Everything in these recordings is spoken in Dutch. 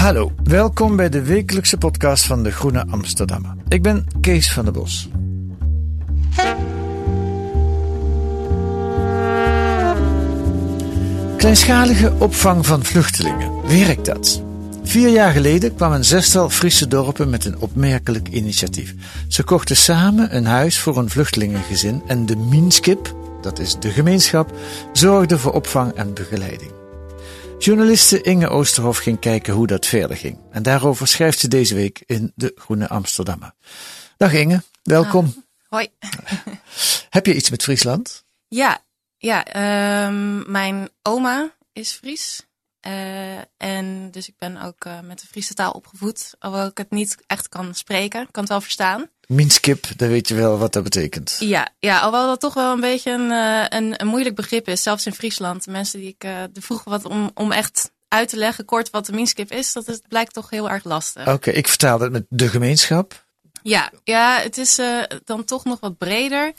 Hallo, welkom bij de wekelijkse podcast van de Groene Amsterdammer. Ik ben Kees van der Bos. Kleinschalige opvang van vluchtelingen. Werkt dat? Vier jaar geleden kwam een zestal Friese dorpen met een opmerkelijk initiatief. Ze kochten samen een huis voor een vluchtelingengezin en de Minskip, dat is de gemeenschap, zorgde voor opvang en begeleiding. Journaliste Inge Oosterhof ging kijken hoe dat verder ging. En daarover schrijft ze deze week in De Groene Amsterdammer. Dag Inge, welkom. Hoi. Heb je iets met Friesland? Ja, ja ehm, mijn oma is Fries. Eh, en dus ik ben ook eh, met de Friese taal opgevoed. Alhoewel ik het niet echt kan spreken. Ik kan het wel verstaan. Minskip, dan weet je wel wat dat betekent. Ja, ja alhoewel dat toch wel een beetje een, eh, een, een moeilijk begrip is. Zelfs in Friesland. Mensen die ik uh, vroegen wat om, om echt uit te leggen kort wat de minskip is. Dat is, blijkt toch heel erg lastig. Oké, ik vertaal het met de gemeenschap. Ja, ja het is dan toch nog wat breder.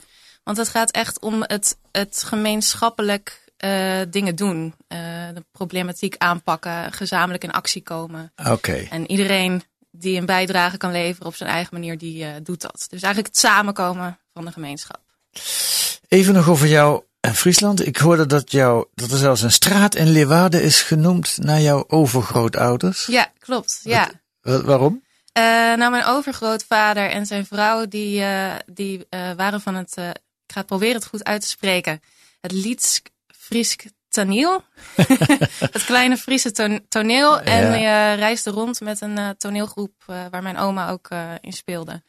Want het gaat echt om het, het gemeenschappelijk uh, dingen doen. Uh, de problematiek aanpakken, gezamenlijk in actie komen. Oké. Okay. En iedereen die een bijdrage kan leveren op zijn eigen manier, die uh, doet dat. Dus eigenlijk het samenkomen van de gemeenschap. Even nog over jou en Friesland. Ik hoorde dat, jou, dat er zelfs een straat in Leeuwarden is genoemd naar jouw overgrootouders. Ja, klopt. Ja. Wat, waarom? Uh, nou, mijn overgrootvader en zijn vrouw, die, uh, die uh, waren van het, ik ga het proberen het goed uit te spreken, het Liedsk Friesk Toneel. het kleine Friese to toneel. En ja. reisde rond met een toneelgroep waar mijn oma ook in speelde.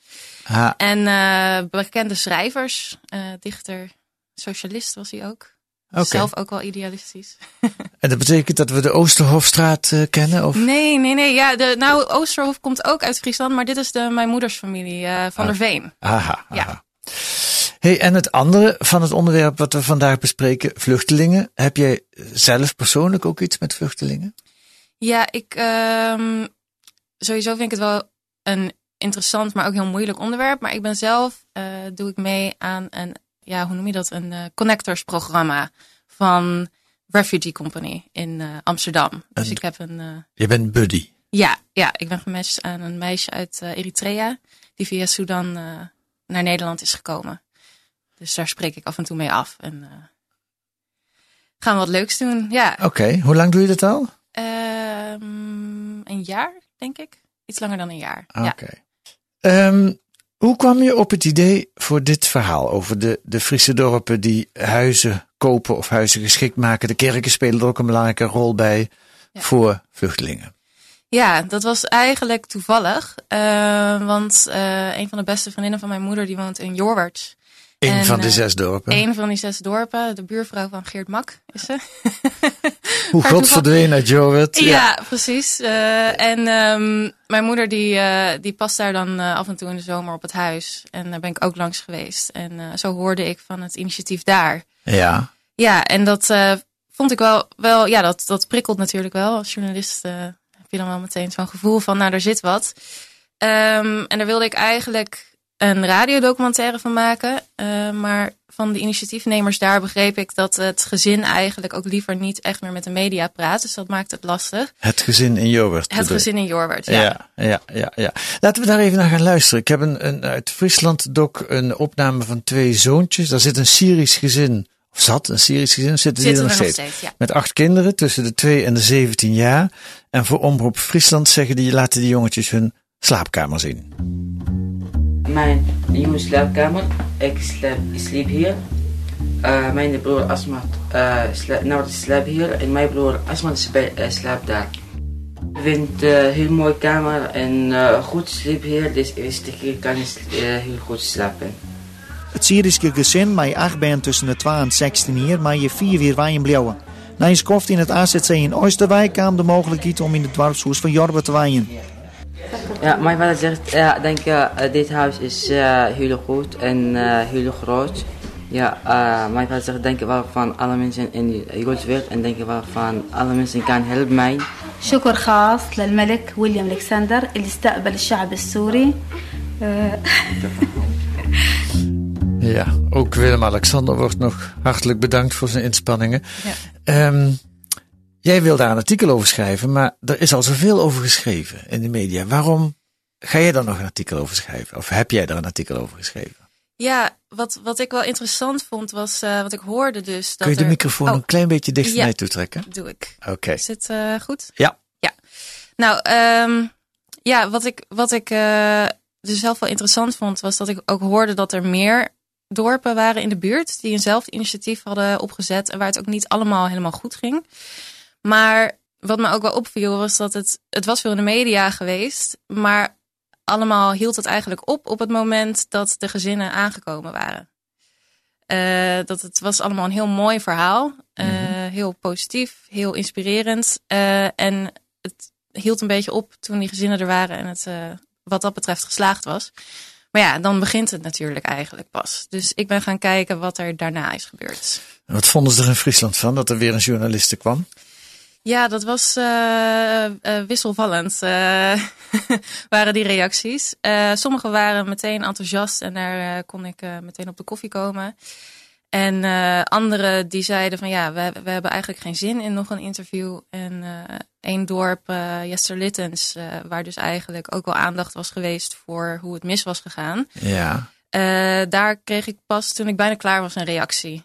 En bekende schrijvers, dichter, socialist was hij ook. Okay. Zelf ook wel idealistisch. en dat betekent dat we de Oosterhofstraat uh, kennen? Of? Nee, nee, nee. Ja, de, nou, Oosterhof komt ook uit Friesland, maar dit is de, mijn moeders familie, uh, Van ah. der Veen. Aha, ja. Hey, en het andere van het onderwerp wat we vandaag bespreken, vluchtelingen. Heb jij zelf persoonlijk ook iets met vluchtelingen? Ja, ik um, sowieso vind ik het wel een interessant, maar ook heel moeilijk onderwerp. Maar ik ben zelf, uh, doe ik mee aan een ja, hoe noem je dat? Een uh, connectors programma van Refugee Company in uh, Amsterdam. Dus En ik heb een. Je bent buddy. ja, ja, ik ben gematcht aan een meisje uit Eritrea die via Sudan naar Nederland is gekomen. Dus daar spreek ik af en toe mee af en uh, gaan we wat leuks doen. Ja. Oké, okay. hoe lang doe je dat al? Um, een jaar, denk ik. Iets langer dan een jaar. Oké. Okay. Ja. Um, hoe kwam je op het idee voor dit verhaal over de, de Friese dorpen die huizen kopen of huizen geschikt maken? De kerken spelen er ook een belangrijke rol bij ja. voor vluchtelingen. Ja, dat was eigenlijk toevallig. Uh, want uh, een van de beste vriendinnen van mijn moeder die woont in Jorwert. Een en, van de uh, zes dorpen. Een van die zes dorpen. De buurvrouw van Geert Mak is ze. Hoe God verdween uit Jorwert. Ja, ja precies. Uh, en um, mijn moeder die, uh, die past daar dan uh, af en toe in de zomer op het huis. En daar ben ik ook langs geweest. En zo hoorde ik van het initiatief daar. Ja. Ja, en dat vond ik wel, wel ja, dat, dat prikkelt natuurlijk wel. Als journalist heb je dan wel meteen zo'n gevoel van, nou, daar zit wat. Um, en daar wilde ik eigenlijk een radiodocumentaire van maken. Uh, maar van de initiatiefnemers daar begreep ik dat het gezin eigenlijk ook liever niet echt meer met de media praat. Dus dat maakt het lastig. Het gezin in Jorwert. Het gezin in Jorwert, ja. ja. Ja, ja, ja. Laten we daar even naar gaan luisteren. Ik heb een, een uit Friesland doc een opname van twee zoontjes. Daar zit een Syrisch gezin of zat, een Syrisch gezin, zitten, Zitten er nog nog steeds. steeds, ja. Met acht kinderen tussen de 2 en de 17 jaar. En voor Omroep Friesland zeggen die, laten die jongetjes hun slaapkamer zien. Mijn nieuwe slaapkamer. Ik sliep hier. Eh, mijn broer Asmat uh, sla, slaapt hier en mijn broer Asmat uh, slaapt daar. Ik vind een heel mooie kamer en uh, goed sliep hier, dus eerste keer kan ik heel goed slapen. Het Syrische gezin, met acht tussen de 12 en 16 jaar, maar je vier weer wijn blijven. Na een skoft in het AZC in Oosterwijk kwam de mogelijkheid om in het dorpshuis van Jorbe te wijnen. Ja, mijn vader zegt, ja, denk je, dit huis is uh, heel goed en uh, heel groot. Ja, uh, mijn vader zegt, denk je wel van alle mensen in de wereld en denk je wel van alle mensen kan helpen mij. شكر خاص للملك ويليام الكسندر اللي استقبل الشعب السوري Ja, ook Willem-Alexander wordt nog hartelijk bedankt voor zijn inspanningen. Ja. Um, jij wil daar een artikel over schrijven, maar er is al zoveel over geschreven in de media. Waarom ga jij daar nog een artikel over schrijven? Of heb jij daar een artikel over geschreven? Ja, wat, wat ik wel interessant vond was, uh, wat ik hoorde dus. Dat Kun je de er... microfoon oh, een klein beetje dichter ja, naar je toe trekken? doe ik. Oké. Okay. Is het uh, goed? Ja. Ja. Nou, um, ja, wat ik, wat ik uh, dus zelf wel interessant vond, was dat ik ook hoorde dat er meer dorpen waren in de buurt die eenzelfde initiatief hadden opgezet en waar het ook niet allemaal helemaal goed ging. Maar wat me ook wel opviel was dat het, het was veel in de media geweest, maar allemaal hield het eigenlijk op op het moment dat de gezinnen aangekomen waren. Uh, dat het was allemaal een heel mooi verhaal, uh, mm-hmm. heel positief, heel inspirerend uh, en het hield een beetje op toen die gezinnen er waren en het wat dat betreft geslaagd was. Maar ja, dan begint het natuurlijk eigenlijk pas. Dus ik ben gaan kijken wat er daarna is gebeurd. Wat vonden ze er in Friesland van dat er weer een journaliste kwam? Ja, dat was uh, wisselvallend, waren die reacties. sommige waren meteen enthousiast en daar kon ik meteen op de koffie komen. En anderen die zeiden van ja, we, we hebben eigenlijk geen zin in nog een interview. En één dorp, Jesterlittens, uh, waar dus eigenlijk ook wel aandacht was geweest voor hoe het mis was gegaan. Ja. Uh, daar kreeg ik pas toen ik bijna klaar was een reactie.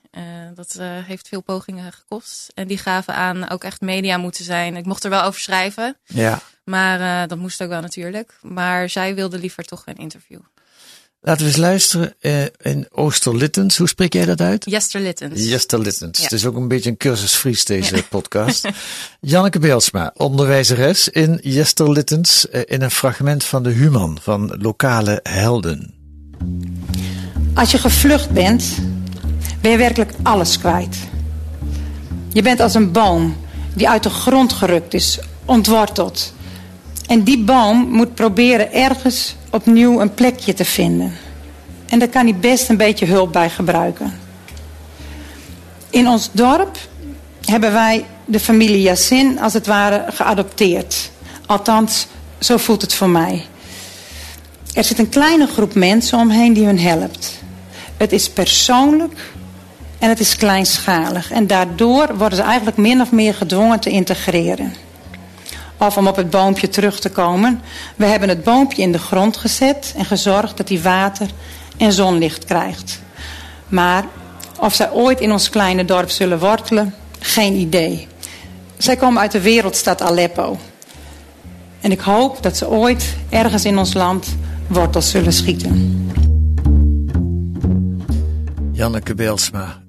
dat heeft veel pogingen gekost. En die gaven aan ook echt media moeten zijn. Ik mocht er wel over schrijven. Ja. Maar dat moest ook wel natuurlijk. Maar zij wilde liever toch een interview. Laten we eens luisteren uh, in Oosterlittens. Hoe spreek jij dat uit? Jesterlittens. Jesterlittens. Ja. Het is ook een beetje een cursus Fries deze ja. podcast. Janneke Beelsma, onderwijzeres in Jesterlittens uh, in een fragment van de Human van lokale helden. Als je gevlucht bent, ben je werkelijk alles kwijt. Je bent als een boom die uit de grond gerukt is, ontworteld. En die boom moet proberen ergens opnieuw een plekje te vinden. En daar kan hij best een beetje hulp bij gebruiken. In ons dorp hebben wij de familie Yassin als het ware geadopteerd. Althans, zo voelt het voor mij. Er zit een kleine groep mensen omheen die hun helpt. Het is persoonlijk en het is kleinschalig. En daardoor worden ze eigenlijk min of meer gedwongen te integreren. Of om op het boompje terug te komen. We hebben het boompje in de grond gezet en gezorgd dat hij water en zonlicht krijgt. Maar of zij ooit in ons kleine dorp zullen wortelen, geen idee. Zij komen uit de wereldstad Aleppo. En ik hoop dat ze ooit ergens in ons land wortels zullen schieten. Janneke Beelsma,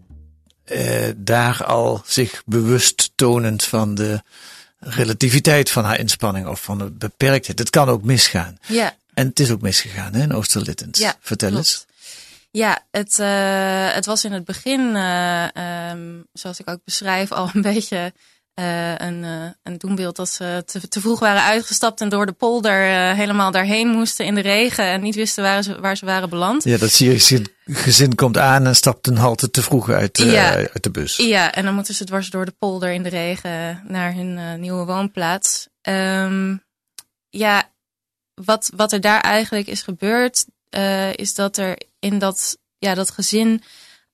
eh, daar al zich bewust tonend van de relativiteit van haar inspanning of van de beperktheid. Het kan ook misgaan. Ja. En het is ook misgegaan hè, in Oosterlittens. Ja, Vertel klopt. eens. Ja, het, uh, het was in het begin, uh, um, zoals ik ook beschrijf, al een beetje uh, een, een doembeeld dat ze te, te, vroeg waren uitgestapt en door de polder helemaal daarheen moesten in de regen en niet wisten waar ze, waar ze waren beland. Ja, dat Syrische gezin komt aan en stapt een halte te vroeg uit, ja. uit de bus. Ja, en dan moeten ze dwars door de polder in de regen naar hun nieuwe woonplaats. Um, ja, wat, wat er daar eigenlijk is gebeurd, is dat er in dat, ja, dat gezin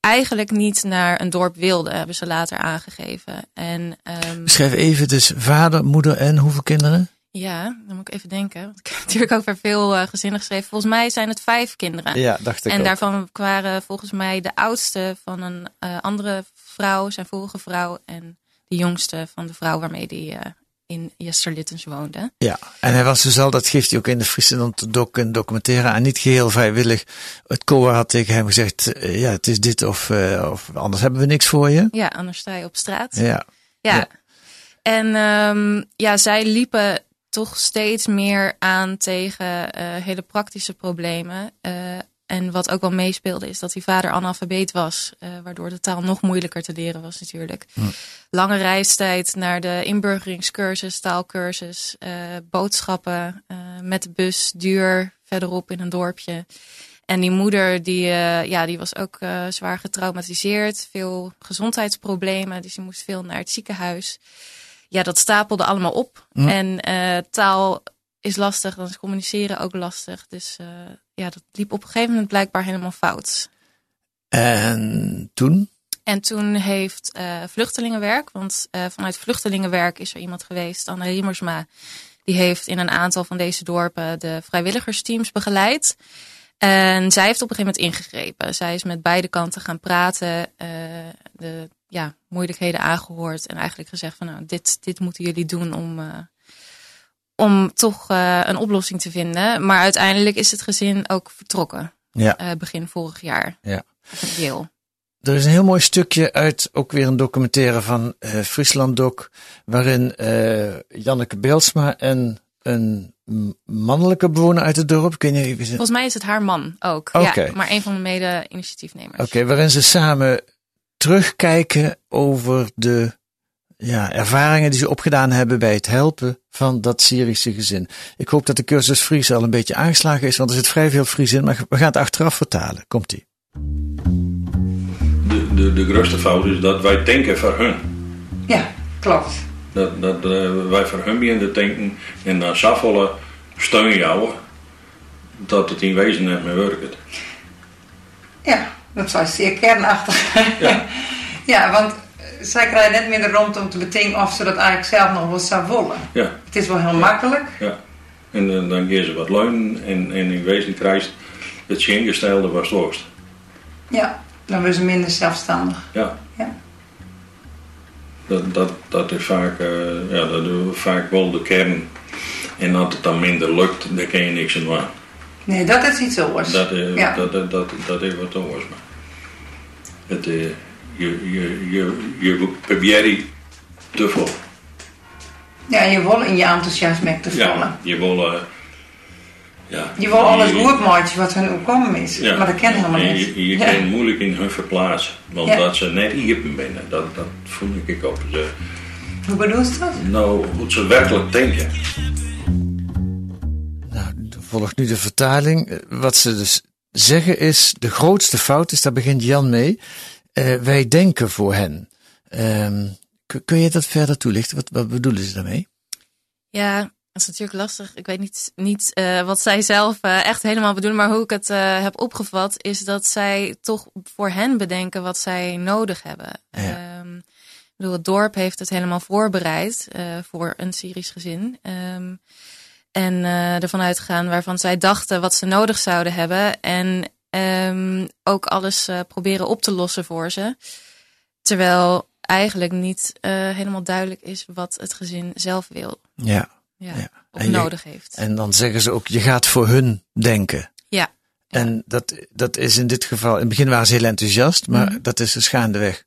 eigenlijk niet naar een dorp wilde, hebben ze later aangegeven. En, um, Schrijf even dus vader, moeder en hoeveel kinderen? Ja, dan moet ik even denken. Want ik heb natuurlijk ook weer veel uh, gezinnen geschreven. Volgens mij zijn het vijf kinderen. Ja, dacht ik En ook. daarvan waren volgens mij de oudste van een uh, andere vrouw, zijn vorige vrouw en de jongste van de vrouw waarmee hij uh, in Jesterlittens woonde. Ja, en hij was dus al, dat geeft hij ook in de Friesland doc en documentaire en niet geheel vrijwillig. Het COA had tegen hem gezegd, uh, ja, het is dit of, uh, of anders hebben we niks voor je. Ja, anders sta je op straat. Ja. Ja. ja. En um, ja, zij liepen toch steeds meer aan tegen uh, hele praktische problemen. Uh, en wat ook wel meespeelde is dat die vader analfabeet was. Uh, waardoor de taal nog moeilijker te leren was natuurlijk. Lange reistijd naar de inburgeringscursus, taalkursus. boodschappen met de bus, duur, verderop in een dorpje. En die moeder die, ja, die was ook zwaar getraumatiseerd. Veel gezondheidsproblemen. Dus die moest veel naar het ziekenhuis ja, dat stapelde allemaal op. En taal is lastig, dan is communiceren ook lastig. Dus ja, dat liep op een gegeven moment blijkbaar helemaal fout. En toen? En toen heeft uh, vluchtelingenwerk, want vanuit vluchtelingenwerk is er iemand geweest, Anne Riemersma, die heeft in een aantal van deze dorpen de vrijwilligersteams begeleid. En zij heeft op een gegeven moment ingegrepen. Zij is met beide kanten gaan praten, de ja, moeilijkheden aangehoord en eigenlijk gezegd van nou, dit, dit moeten jullie doen om, om toch uh, een oplossing te vinden. Maar uiteindelijk is het gezin ook vertrokken. Ja. Uh, begin vorig jaar. Ja. Yale. Er is een heel mooi stukje uit ook weer een documentaire van uh, Friesland Doc, waarin Janneke Beelsma en een mannelijke bewoner uit het dorp, kun je even Volgens mij is het haar man ook. Okay. Ja, maar een van de mede-initiatiefnemers. Oké, okay, waarin ze samen terugkijken over de ja, ervaringen die ze opgedaan hebben bij het helpen van dat Syrische gezin. Ik hoop dat de cursus Fries al een beetje aangeslagen is, want er zit vrij veel Fries in, maar we gaan het achteraf vertalen. Komt-ie. De, de, de grootste fout is dat wij denken voor hun. Ja, klopt. Dat, dat uh, wij voor hun beginnen te denken en dan zoveel steun jou dat het in wezen net meer werkt. Ja, dat was zeer kernachtig. Ja. ja, want zij krijgen net minder rond om te betekenen of ze dat eigenlijk zelf nog wel zou willen. Ja. Het is wel heel makkelijk. Ja. En dan, dan geven ze wat leunen en, en in wezen krijgt het ingestelde was loost. Ja, dan worden ze minder zelfstandig. Ja. ja. Dat, dat, dat is vaak, uh, ja, dat doen we vaak wel de kern. En als het dan minder lukt, dan kan je niks aan doen. Nee, dat is iets anders. Dat is, ja. dat, dat, dat, dat is wat anders. Maar het, uh, je, je, je, je probeert te vol. Ja, je wil in je enthousiasme te vallen. Ja, je wil... Uh, ja, je wil alles goed maken wat hun opkomen is. Ja. Maar dat ken helemaal niet. Je, je ja. kan moeilijk in hun verplaatsen. Want Ja. dat ze net iepen binnen, dat, dat voel ik ook. Ze, Hoe bedoel je dat? nou, hoe ze werkelijk denken. Nou, volgt nu de vertaling. Eh, Wat ze dus zeggen is, de grootste fout is, daar begint Jan mee. Eh, wij denken voor hen. Ehm, kun, je dat verder toelichten? Wat, wat bedoelen ze daarmee? Ja, dat is natuurlijk lastig. Ik weet niet, niet uh, wat zij zelf uh, echt helemaal bedoelen, maar hoe ik het uh, heb opgevat, is dat zij toch voor hen bedenken wat zij nodig hebben. Ja. Um, ik bedoel, het dorp heeft het helemaal voorbereid voor een Syrisch gezin. Um, en ervan uitgaan waarvan zij dachten wat ze nodig zouden hebben. En um, ook alles proberen op te lossen voor ze. Terwijl eigenlijk niet helemaal duidelijk is wat het gezin zelf wil. Ja. Ja, ja. of je, nodig heeft. En dan zeggen ze ook, je gaat voor hun denken. Ja. En dat, dat is in dit geval, in het begin waren ze heel enthousiast, maar Mhm. dat is dus gaandeweg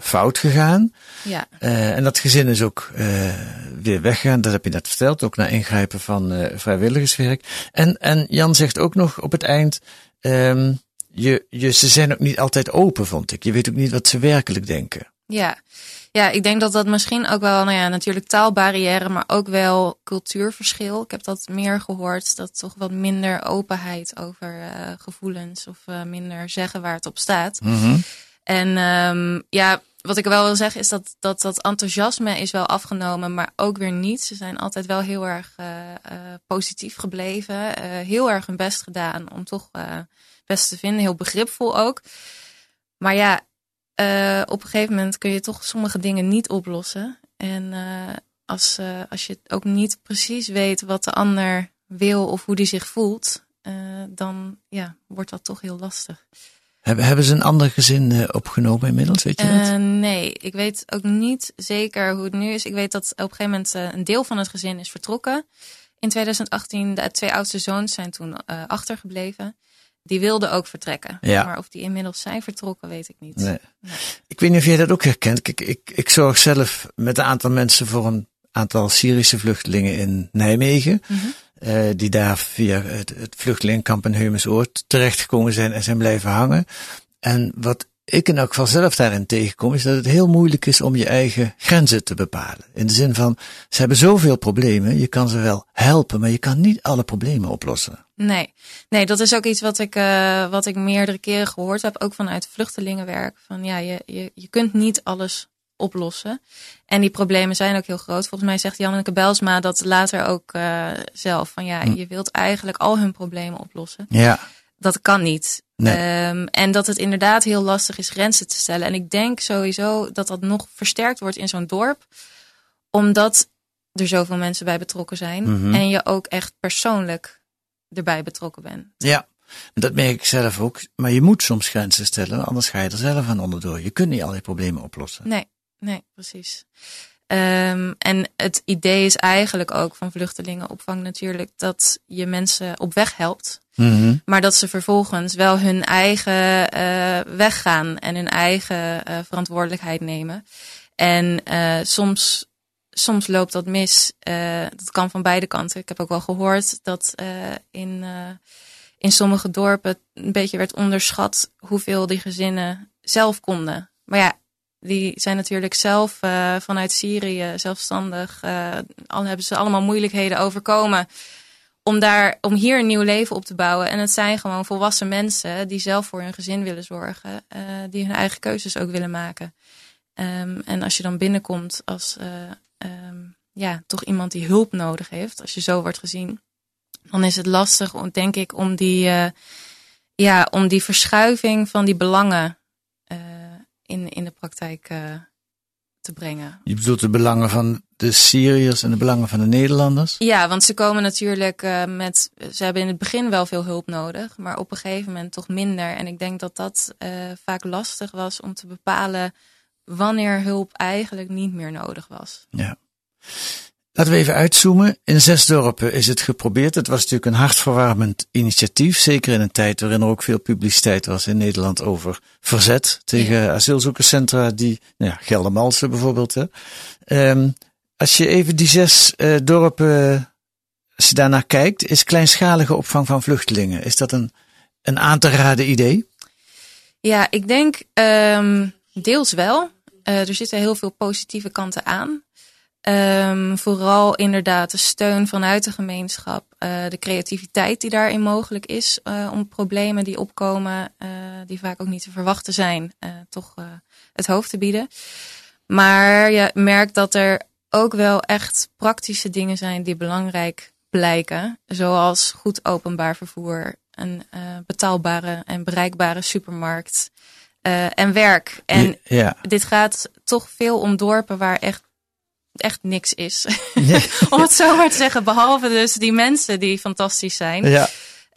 fout gegaan. Ja. Uh, en dat gezin is ook uh, weer weggegaan, dat heb je net verteld, ook na ingrijpen van uh, vrijwilligerswerk. En, en Jan zegt ook nog op het eind, um, je, je, ze zijn ook niet altijd open, vond ik. Je weet ook niet wat ze werkelijk denken. Ja. Ja, ik denk dat dat misschien ook wel, nou ja, natuurlijk taalbarrière, maar ook wel cultuurverschil. Ik heb dat meer gehoord, dat toch wat minder openheid over uh, gevoelens of uh, minder zeggen waar het op staat. Mm -hmm. En um, ja, wat ik wel wil zeggen is dat, dat dat enthousiasme is wel afgenomen, maar ook weer niet. Ze zijn altijd wel heel erg uh, positief gebleven, heel erg hun best gedaan om toch best te vinden, heel begripvol ook. Maar ja, op een gegeven moment kun je toch sommige dingen niet oplossen. En als, als je ook niet precies weet wat de ander wil of hoe die zich voelt, dan ja, wordt dat toch heel lastig. Hebben, ze een ander gezin uh, opgenomen inmiddels, weet je dat? Uh, nee, ik weet ook niet zeker hoe het nu is. Ik weet dat op een gegeven moment uh, een deel van het gezin is vertrokken. In 2018, de twee oudste zoons zijn toen uh, achtergebleven. Die wilden ook vertrekken. Ja. Maar of die inmiddels zijn vertrokken, weet ik niet. Nee. nee. Ik weet niet of jij dat ook herkent. Kijk, ik, ik zorg zelf met een aantal mensen voor een aantal Syrische vluchtelingen in Nijmegen. Mm -hmm. Uh, die daar via het, het vluchtelingenkamp in Heumensoord terechtgekomen zijn en zijn blijven hangen. En wat ik in elk geval zelf daarin tegenkom, is dat het heel moeilijk is om je eigen grenzen te bepalen. In de zin van, ze hebben zoveel problemen, je kan ze wel helpen, maar je kan niet alle problemen oplossen. Nee, nee dat is ook iets wat ik, uh, wat ik meerdere keren gehoord heb, ook vanuit vluchtelingenwerk. Van ja, je, je, je kunt niet alles oplossen. En die problemen zijn ook heel groot. Volgens mij zegt Janneke Belsma dat later ook uh, zelf. Van ja, hm. je wilt eigenlijk al hun problemen oplossen. Ja. Dat kan niet. Nee. Um, en dat het inderdaad heel lastig is grenzen te stellen. En ik denk sowieso dat dat nog versterkt wordt in zo'n dorp. Omdat er zoveel mensen bij betrokken zijn. Mhm. Mm -hmm. En je ook echt persoonlijk erbij betrokken bent. Ja, dat merk ik zelf ook. Maar je moet soms grenzen stellen, anders ga je er zelf aan onderdoor. Je kunt niet al die problemen oplossen. Nee, nee, precies. Um, en het idee is eigenlijk ook van vluchtelingenopvang natuurlijk dat je mensen op weg helpt. Mm -hmm. Maar dat ze vervolgens wel hun eigen uh, weg gaan en hun eigen uh, verantwoordelijkheid nemen. En uh, soms, soms loopt dat mis. dat kan van beide kanten. Ik heb ook wel gehoord dat in, in sommige dorpen een beetje werd onderschat hoeveel die gezinnen zelf konden. Maar ja, die zijn natuurlijk zelf uh, vanuit Syrië zelfstandig. Uh, al hebben ze allemaal moeilijkheden overkomen. Om, daar, om hier een nieuw leven op te bouwen. En het zijn gewoon volwassen mensen die zelf voor hun gezin willen zorgen. Uh, die hun eigen keuzes ook willen maken. Um, en als je dan binnenkomt als um, ja, toch iemand die hulp nodig heeft. Als je zo wordt gezien. Dan is het lastig, denk ik, om die, ja, om die verschuiving van die belangen in, in de praktijk uh, te brengen. Je bedoelt de belangen van de Syriërs en de belangen van de Nederlanders? Ja, want ze komen natuurlijk uh, met. Ze hebben in het begin wel veel hulp nodig, maar op een gegeven moment toch minder. En ik denk dat dat uh, vaak lastig was om te bepalen wanneer hulp eigenlijk niet meer nodig was. Ja. Laten we even uitzoomen. In zes dorpen is het geprobeerd. Het was natuurlijk een hartverwarmend initiatief. Zeker in een tijd waarin er ook veel publiciteit was in Nederland over verzet tegen ja. asielzoekerscentra. Die, nou ja, Geldermalsen bijvoorbeeld. Hè. Um, als je even die zes uh, dorpen, als je daarnaar kijkt, is kleinschalige opvang van vluchtelingen. Is dat een, een aan te raden idee? Ja, ik denk um, deels wel. Uh, er zitten heel veel positieve kanten aan. Um, vooral inderdaad de steun vanuit de gemeenschap, uh, de creativiteit die daarin mogelijk is uh, om problemen die opkomen, uh, die vaak ook niet te verwachten zijn, toch het hoofd te bieden. Maar je merkt dat er ook wel echt praktische dingen zijn die belangrijk blijken, zoals goed openbaar vervoer, een betaalbare en bereikbare supermarkt en werk. En ja. dit gaat toch veel om dorpen waar echt echt niks is. Nee. Om het zo maar te zeggen. Behalve dus die mensen die fantastisch zijn. Ja.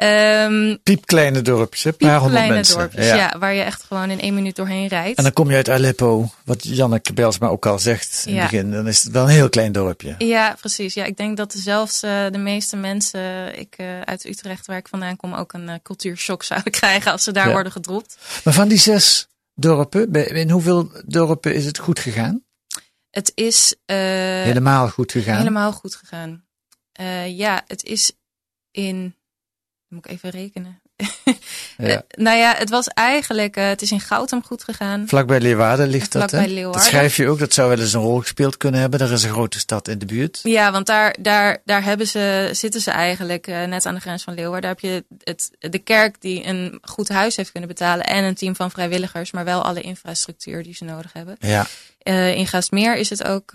Um, piepkleine dorpjes, een paar honderd mensen. dorpjes, ja. ja. Waar je echt gewoon in één minuut doorheen rijdt. En dan kom je uit Aleppo, wat Janneke Belsma ook al zegt in ja. het begin. Dan is het wel een heel klein dorpje. Ja, precies. Ja, ik denk dat zelfs uh, de meeste mensen ik, uh, uit Utrecht, waar ik vandaan kom, ook een uh, cultuurshock zouden krijgen als ze daar ja. worden gedropt. Maar van die zes dorpen, in hoeveel dorpen is het goed gegaan? Het is uh, helemaal goed gegaan. Helemaal goed gegaan. Uh, ja, het is in. Moet ik even rekenen. ja. uh, nou ja, het was eigenlijk. het is in Goutum goed gegaan. Vlakbij Leeuwarden ligt Vlak dat. Bij hè? Leeuwarden. Dat schrijf je ook. Dat zou wel eens een rol gespeeld kunnen hebben. Er is een grote stad in de buurt. Ja, want daar, daar, daar hebben ze, zitten ze eigenlijk net aan de grens van Leeuwarden. Daar heb je het, de kerk die een goed huis heeft kunnen betalen. En een team van vrijwilligers. Maar wel alle infrastructuur die ze nodig hebben. Ja. Uh, in Gaasmeer is het ook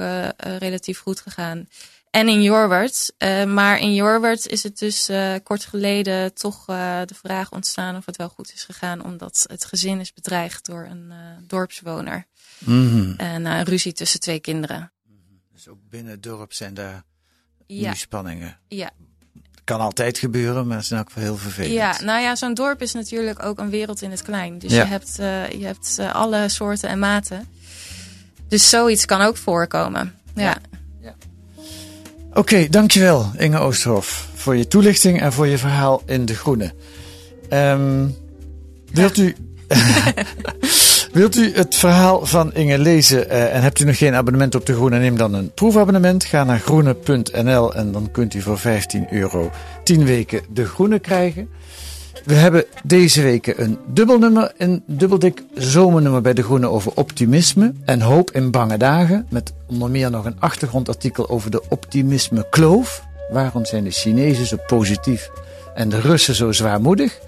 relatief goed gegaan. En in Jorwert. maar in Jorwert is het dus kort geleden toch de vraag ontstaan of het wel goed is gegaan. Omdat het gezin is bedreigd door een dorpswoner. Mm. En een ruzie tussen twee kinderen. Dus ook binnen het dorp zijn daar ja. nu spanningen. Ja. kan altijd gebeuren, maar het is geval heel vervelend. Ja, nou ja, zo'n dorp is natuurlijk ook een wereld in het klein. Dus Ja. je hebt, eh, je hebt eh, alle soorten en maten. Dus zoiets kan ook voorkomen. Ja. Oké, dankjewel Inge Oosterhof voor je toelichting en voor je verhaal in De Groene. Ehm, wilt, u, wilt u het verhaal van Inge lezen eh, en hebt u nog geen abonnement op De Groene? Neem dan een proefabonnement. Ga naar groene.nl en dan kunt u voor 15 euro 10 weken De Groene krijgen. We hebben deze week een dubbelnummer, een dubbeldik zomernummer bij De Groene over optimisme en hoop in bange dagen. Met onder meer nog een achtergrondartikel over de optimisme kloof. Waarom zijn de Chinezen zo positief en de Russen zo zwaarmoedig?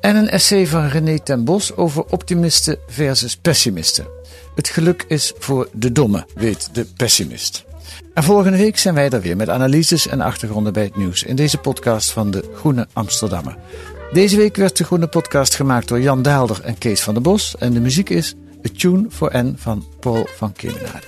En een essay van René ten Bos over optimisten versus pessimisten. Het geluk is voor de domme, weet de pessimist. En volgende week zijn wij er weer met analyses en achtergronden bij het nieuws in deze podcast van de Groene Amsterdammer. Deze week werd de Groene Podcast gemaakt door Jan Daalder en Kees van der Bos. En de muziek is A Tune for N van Paul van Kemenade.